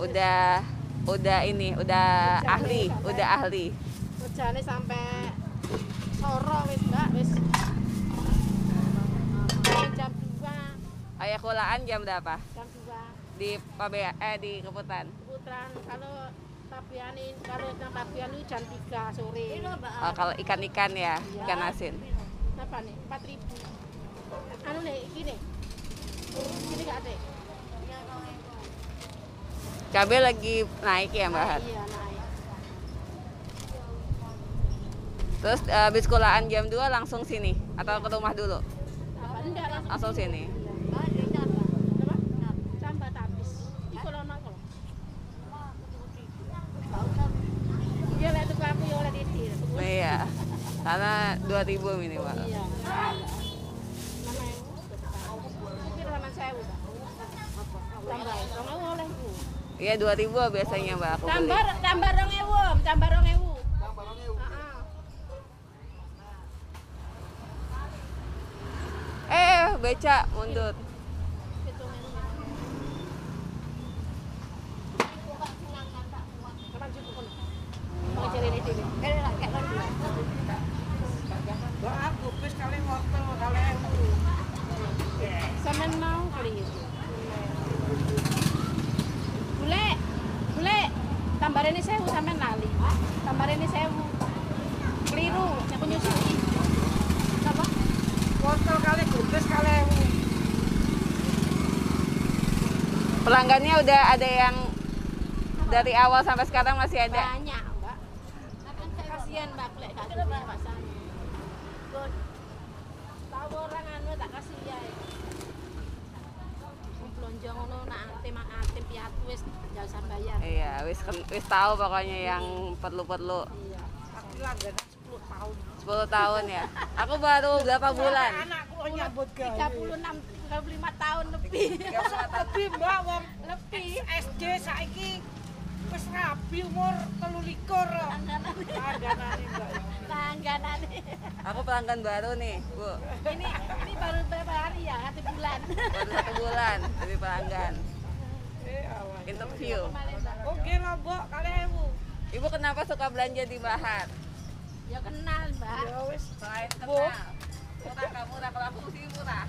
udah udah ini udah ahli udah ahli Kerjane sampai soro wis Mbak, wis. Jam 2, ayah kulaan jam berapa jam 2. di Pabea eh di Keputan Putran kalau tapian ini kalau yang tapian itu jam 3 sore. Oh, kalau ikan-ikan ya ikan asin Apa nih? 4000. Anu nih, gini. Gini gak ada. Cabai lagi naik ya mbak Har? Iya, naik. terus eh, habis kulaan jam 2 langsung sini atau ke rumah dulu enggak langsung. langsung sini. Iya, ya iya karena 2000 minimal Iya. Nama ewu. Iki sama sewu, Pak. Tambah, rong oleh ku. Iya 2000 biasanya mbak aku beli Tambah tambah rong ewu, tambah rong ewu. Heeh. eh beca mundur ewu. Kono? Mau cari ini dhewe. Eh, lek kayak lho. Mbak aku wis kali wortel kali ewu. Sampeyan mau beli itu. Bule, bule, tambah ini sewu sampean lali. Tambah ini sewu. Keliru, yang nyusui. Apa? Wortel kali gubes kali pelanggannya udah ada yang dari awal sampai sekarang masih ada Banyak, Mbak. Kasihan Mbak lek ada pasang. Orang anu tak kasih ya. Blonjo ngono nak antem antem piatu wis gak usah bayar. iya wis wis tahu pokoknya yang perlu-perlu Iya. Aku langganan 10 tahun. 10 tahun ya aku baru berapa bulan Anakku nyambut gawe. 36 35 tahun lebih. Tapi Mbak wong lebih. SD saiki wis rabi umur 23. Langganane Mbak. Langganan. aku pelanggan baru nih bu ini ini baru berapa hari ya? Satu bulan. baru satu bulan jadi pelanggan Eh interview Oke lah Mbak kali ewu. ibu kenapa suka belanja di Bahar Ya kenal, Mbak. Ya wis. selain Bu. kenal murah nggak murah kalau aku sih murah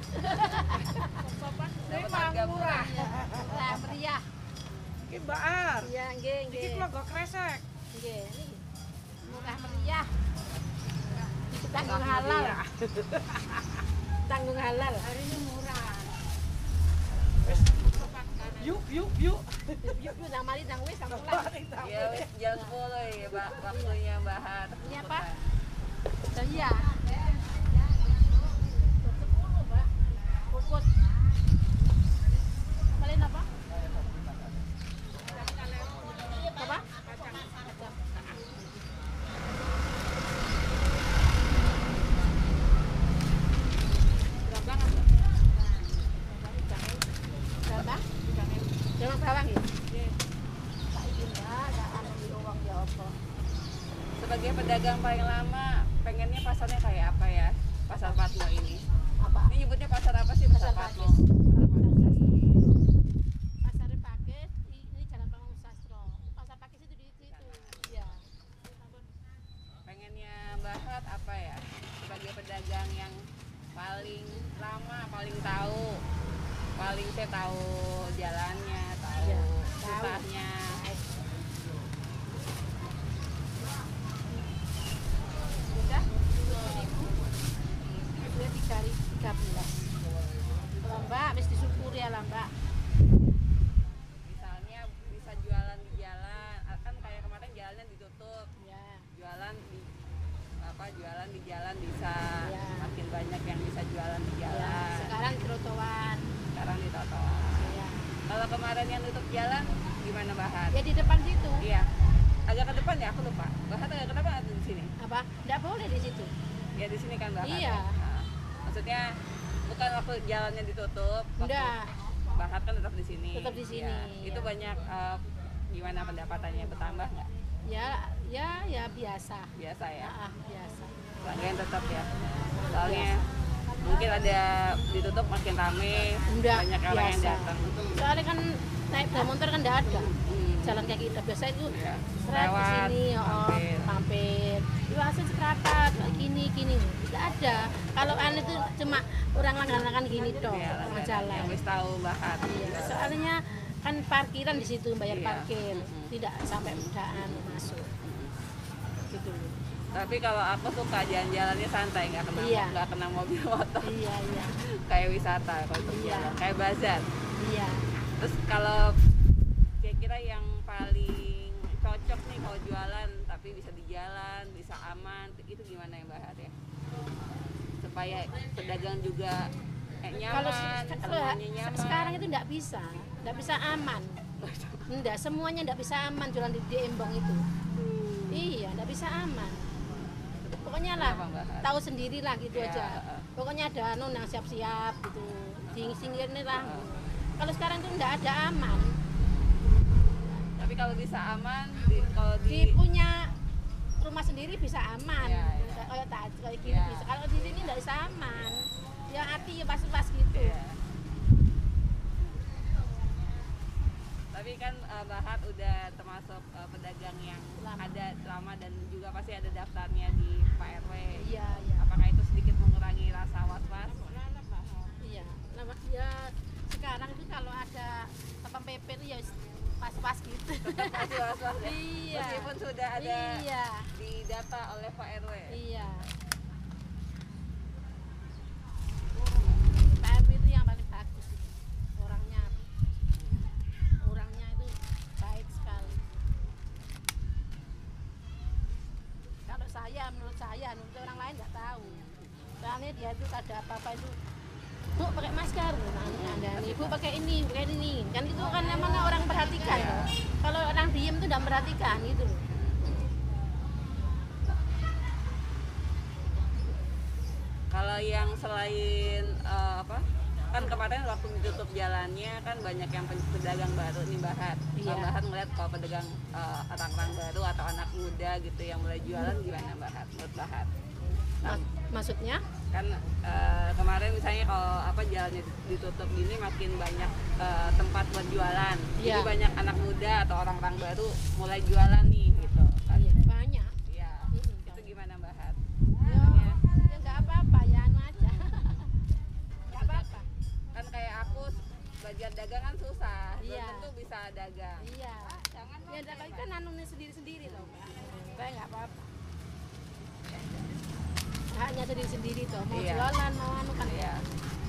Dapat harga Memang murah. Lah meriah. Iki Mbak Ar. Iya, nggih, Iki nggih. kula go kresek. Nggih. Murah meriah. Tanggung halal. Tanggung halal. Hari ini murah. Yuk yuk yuk. Yuk, yuk nang mari nang wis nang pulang. ya wis jam 10 ya Mbak, waktunya Bahar Ini apa? Oh, iya. Puput. Kalian? Apa? Berapa? Berapa? Jangan bawang ya? Tak izin Mbak, tak anu di uang ya apa. sebagai pedagang paling lama pengennya pasarnya kayak apa ya pasar Fatma ini Apa? Ini nyebutnya pasar apa sih? Pasar Patmo. Pakis. Pasar Pakis. Pasar Pakis, i- ini Jalan Pamung Sastro. Pasar Pakis itu di situ. Ya. Pengennya Mbak Hat apa ya? Sebagai pedagang yang paling lama, paling tahu, paling saya tahu jalannya, tahu Iya, tahu. susahnya. Udah? Ibu. Udah tiga tiga belas. Lah Mbak, habis disyukuri ya lah Mbak. Misalnya bisa jualan di jalan, kan kayak kemarin jalannya ditutup, Ya. jualan di apa jualan di jalan bisa Iya. makin banyak yang bisa jualan di Ya. jalan. Sekarang di trotoar. Sekarang di trotoar. Ya. Kalau kemarin yang tutup jalan gimana Mbak Hat? Ya di depan situ. Iya. Agak ke depan ya, aku lupa. Mbak Hat agak ke depan atau di sini? Apa? Enggak boleh di situ. Ya di sini kan Mbak Hat. Iya. Nah, maksudnya bukan waktu jalannya ditutup. waktu Enggak. Mbak Hat kan tetap di sini. Tetap di sini, Iya. iya. Itu banyak eh, gimana pendapatannya bertambah nggak? Ya, ya, ya biasa. Biasa ya. Ah, ah, biasa. Pelanggan tetap ya. Soalnya mungkin ada ditutup makin rame, Enggak, banyak orang yang biasa. datang. Soalnya kan naik sepeda motor kan enggak ada. Hmm. Jalan kayak kita biasa itu di Lewat, sini, oh, mampir. seperangkat kayak gini gini. Tidak ada. Kalau an itu cuma orang langganan gini dong, langganan. jalan. Yang wis tahu Hat. Iya, soalnya kan parkiran di situ bayar Iya. parkir, tidak sampai mudaan masuk. Gitu. Tapi kalau aku suka jalan-jalannya santai, nggak kena Iya. nggak kena mobil motor, Iya, iya. kayak wisata kalau untuk Iya. jalan, kayak bazar. Iya. Terus kalau kira-kira yang paling cocok nih kalau jualan tapi bisa di jalan, bisa aman, itu gimana ya Mbak ya? Supaya pedagang juga eh, nyaman, Kalau se- kalau semuanya nyaman. sekarang itu tidak bisa, tidak bisa aman. Enggak, semuanya tidak bisa aman jualan di, di Embong itu. Iya, tidak bisa aman. Pokoknya lah, tahu sendiri lah gitu Ya, aja. Pokoknya ada anu yang siap-siap gitu. Singkirin lah. Heeh. Kalau sekarang itu tidak ada aman. Tapi kalau bisa aman, di, kalau di, Di punya rumah sendiri bisa aman. Ya, ya. Kayak tadi kayak gini Ya. bisa. Kalau di sini tidak bisa aman. Ya hati ya pas-pas gitu. Iya. Tapi kan eh, Mbak Hat udah termasuk eh, pedagang yang Lama. ada lama dan juga pasti ada daftarnya di Pak RW. Iya, iya. Apakah itu sedikit mengurangi rasa was-was? Iya, nah, ya sekarang itu kalau ada satpam pp itu ya pas-pas gitu. Tetap masih was-was ya? Iya. Meskipun sudah ada Iya, di data oleh Pak RW. iya. Pak RW itu yang paling bagus itu. orangnya, orangnya itu baik sekali. Kalau saya, menurut saya, menurut orang lain nggak tahu. Itu ada apa-apa itu Bu pakai masker, nah, anda nih, Bu pakai ini, pakai ini, kan itu kan namanya orang perhatikan. loh. Kalau orang diem itu tidak perhatikan gitu loh. Kalau yang selain eh, apa? Kan kemarin waktu ditutup jalannya kan banyak yang pedagang baru nih Mbak Hat. Iya. Kalau Mbak Hat ngeliat kalau pedagang eh, orang-orang baru atau anak muda gitu yang mulai jualan gimana Mbak Hat? Menurut Mbak Hat? Nah, maksudnya? Kan eh, kemarin misalnya kalau apa jalannya ditutup gini makin banyak eh, tempat buat jualan. Jadi Iya. banyak anak muda atau orang-orang baru mulai jualan nih gitu. Kan? Iya, banyak. Iya. Mm-mm, Itu gimana Mbak Hat? Ya, ya nggak apa-apa, ya anu aja. Nggak apa-apa. kan kayak aku belajar dagang kan susah belum Iya. tentu bisa dagang Iya. Ya tapi kan anunya sendiri-sendiri loh, Mbak. Saya nggak apa-apa. Haknya sendiri-sendiri toh, mau Iya. jualan, mau anu kan. iya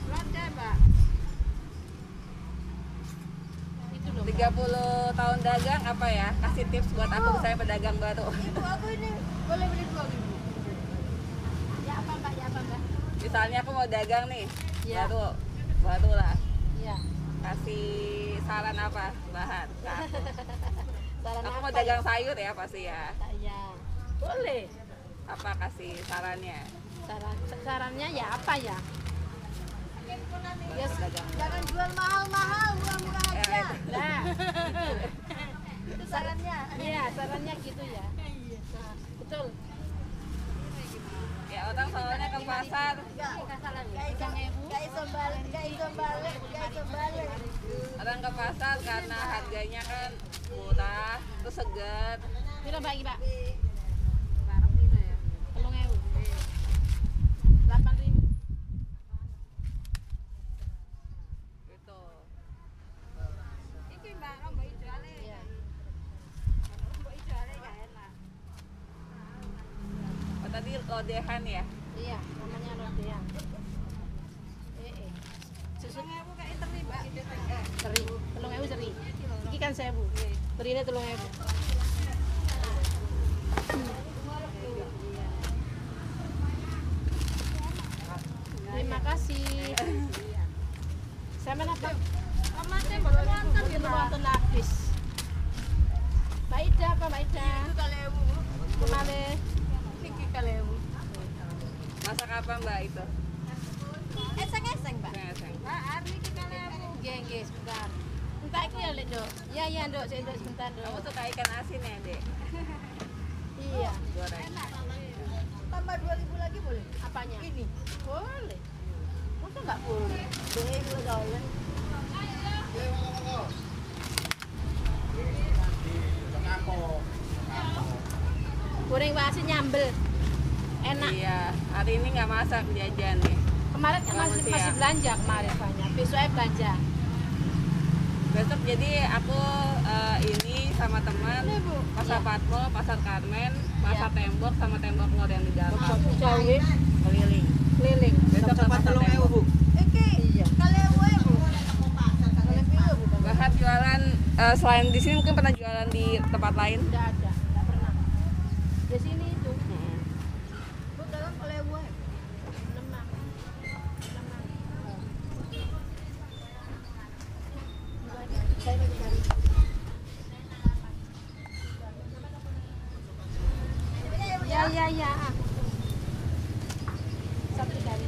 Keluarga, Mbak. Itu loh. Mbak. 30 tahun dagang apa ya kasih tips buat aku Oh. saya pedagang baru Ibu aku ini boleh beli dua ribu. Ya apa mbak? Ya apa mbak? misalnya aku mau dagang nih Iya. baru baru lah Iya. kasih saran apa bahan aku Saran aku apa mau dagang sayur ya pasti ya Iya. Boleh. Apa kasih sarannya Saran sarannya ya apa ya? Ya, dagang jangan jual mahal-mahal, murah-murah Ya, aja. itu. Nah, itu sarannya. Iya, sarannya gitu ya. Nah, betul. ya orang soalnya kan pasar iso balik, iso balik, iso balik. orang ke pasar karena harganya kan murah terus segar iki, Pak? Telung ewu. Delapan ribu. gitu Iya. oh tadi lodehan ya Iya, namanya rodean. Eh, eh. Susu seri, telung ewu seri. Iki kan sewu. Serine telung ewu. Terima kasih. Sama apa? Belum nonton habis. Mbak Ida apa Mbak Ida? Ke mana? masak apa mbak itu Eseng-eseng, Mbak. Eseng. Nggih, nggih, sebentar. Entah iki ya, Lek, Dok. Iya, iya, Dok, saya Dok sebentar, kamu Dok. suka ikan asin ya dek Iya. goreng Tambah 2000 lagi boleh? Apanya? Ini. Boleh. Masa nggak boleh? Boleh dua dolar. Goreng basi nyambel. Enak. iya hari ini nggak masak jajan nih Kemarin kan masih, masih belanja kemarin banyak. Besoknya belanja. besok jadi aku eh, ini sama teman pasar Iya. Patmo, pasar Karmen, pasar tembok sama tembok mall yang di dalam Jauh keliling keliling. besok ke pasar tembok Iki. Iya. Kalian boleh bu? Bahar jualan eh, selain di sini mungkin pernah jualan di tempat lain Enggak ada, enggak pernah. Di sini itu Mm-mm. Bu dalam kalian boleh? lemah. Lemah. Saya lagi cari. Ya, ya, ya. ah. Satu kali.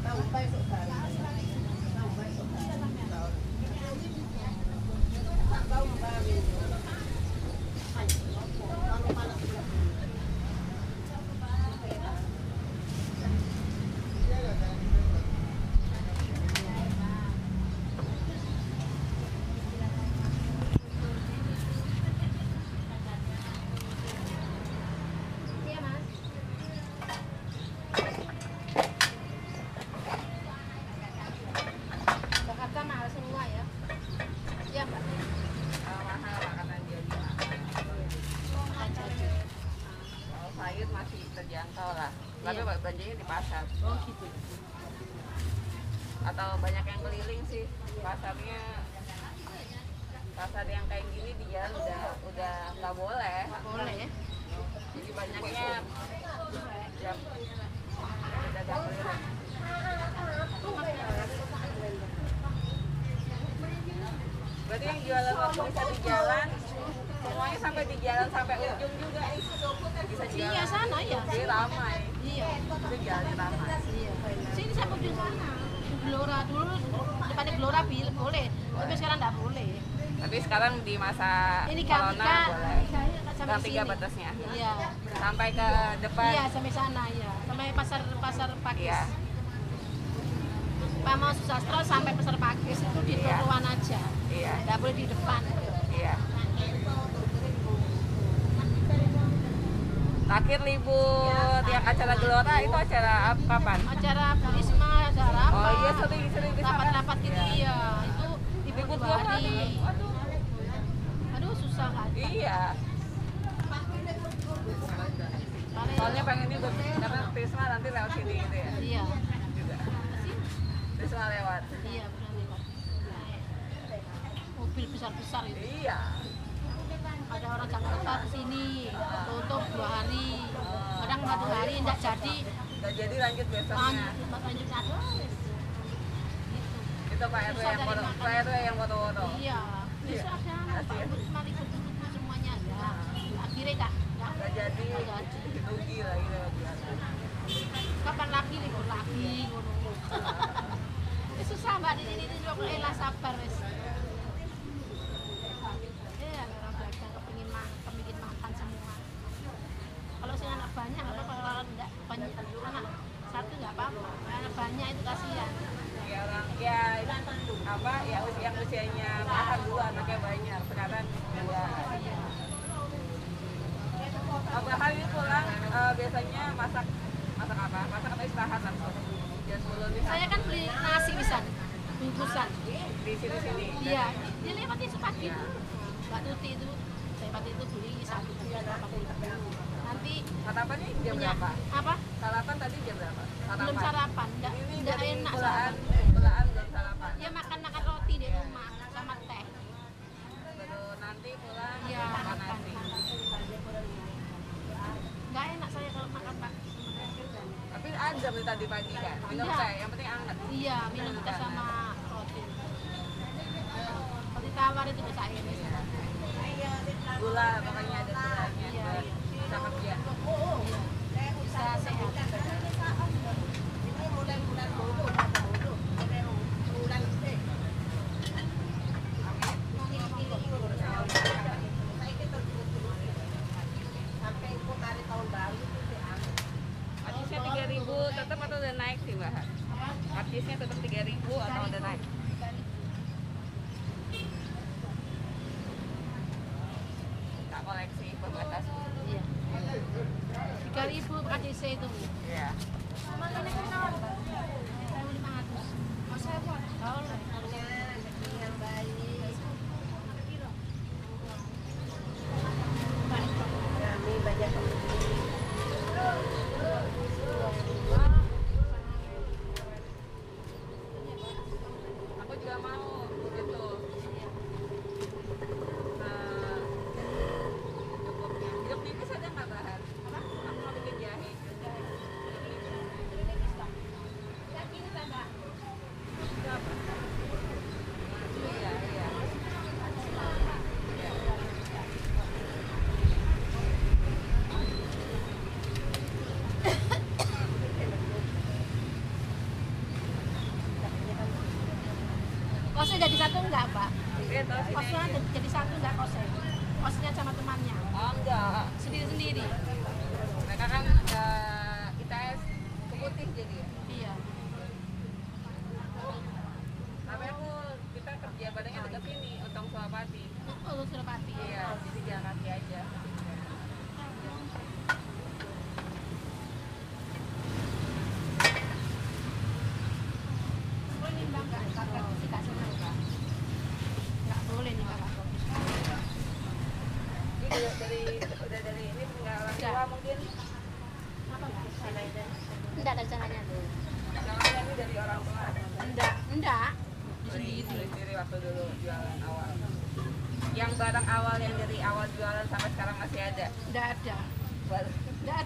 Tahu baik sok tahu. Tahu baik sok tahu. Tahu baik. Iya, Mas. Jakarta mahal semua ya. Iya, Mbak. Eh, mahal makanan jadi kalau sayur masih terjangkau lah Iya. belanjanya di pasar Oh, gitu. atau banyak yang keliling sih pasarnya pasar yang kayak gini di jalan udah udah nggak boleh Boleh ya. jadi banyaknya dagang keliling berarti yang jualan waktu bisa di jalan semuanya sampai di jalan sampai ujung juga bisa Iya, jalan sana ya. jadi ramai Iya. itu Iya. Sini saya ujung sana. Gelora dulu depannya Gelora boleh, tapi sekarang enggak boleh. tapi sekarang di masa Ini corona boleh sampai tiga batasnya Iya. sampai ke depan Iya, sampai sana ya. Sampai pasar pasar Pakis. Iya. Pak mau Susastro sampai pasar Pakis itu di Iya. trotoar aja. iya Enggak boleh di depan. Terakhir libur yang acara gelora itu acara apa kapan Acara Burisma, acara apa? oh iya sering sering di sana Rapat-rapat gitu Iya. iya. Itu hari. hari aduh Aduh susah kan. iya soalnya pengen libur karena Tisma nanti lewat sini gitu ya iya. juga Tisma lewat Iya, benar lewat. Mobil besar-besar itu. iya Ada orang Jakarta ke sini, tutup dua hari. Kadang satu hari tidak jadi, udah jadi lanjut besoknya lanjut lanjut ada. Gitu. itu Pak RW yang foto Pak RW yang foto-foto Iya. Bisa ada iya. Dia lewati sepagi itu. Mbak tuti itu. Lewati itu beli satu bulan apa nanti sarapan jam punya, berapa? Apa? Sarapan tadi jam berapa? Sarapan. belum sarapan. Enggak ini enggak enak belaan eh, belaan belum sarapan. Dia makan makan roti di rumah sama teh. Baru nanti pulang ya, makan nasi. Enggak enak saya kalau makan pagi tapi ada tadi pagi kan minum iya. teh yang penting anget iya minum teh sama ditawar itu ya, bisa ini iya, gula pokoknya ada gulanya iya.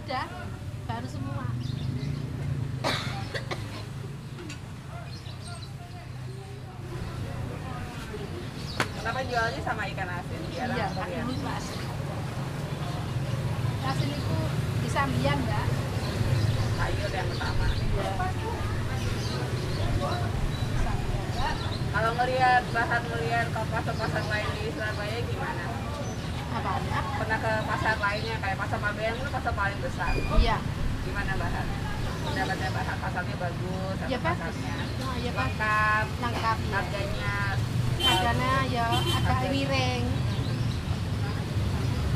udah baru semua. Kenapa jualnya sama ikan asin? Iya ikan dulu ya. asin. Asin itu di sambian enggak ya? sayur yang pertama. Iya. Kalau ngelihat bahan ngelihat kopas-kopasan lain di Surabaya gimana? pernah ke pasar lainnya kayak pasar Mabean itu pasar paling besar. Iya. Gimana mbak dapatnya bahan mbak pasarnya bagus ya, pasarnya nah, ya, lengkap lengkap ya. harganya harganya ya agak miring.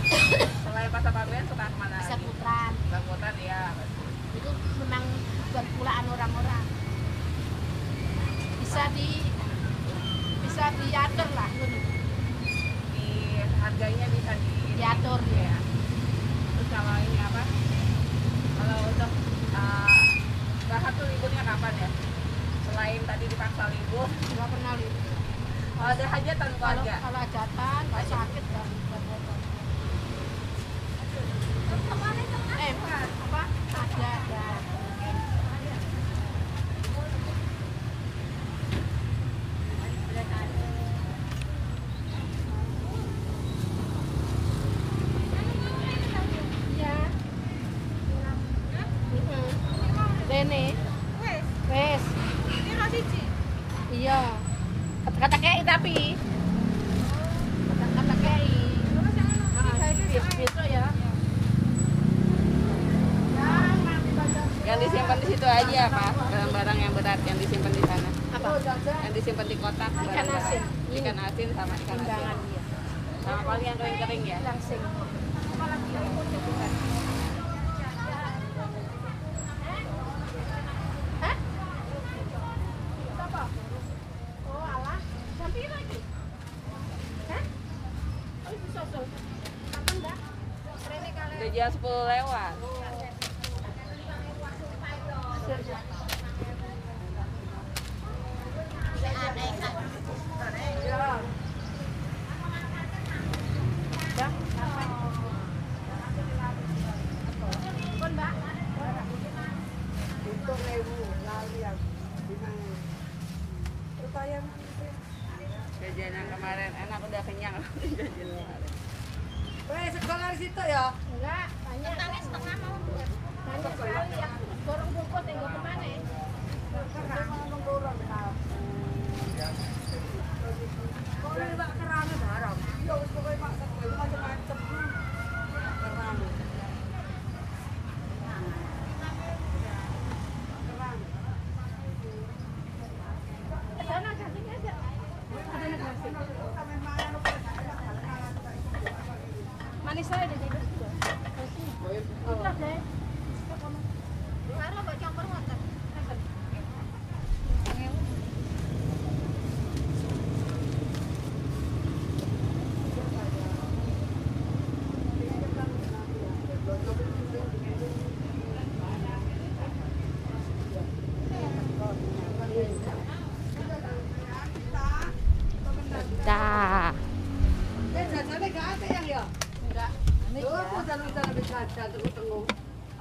Hmm. Udah jam 10 lewat.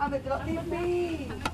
kami, me.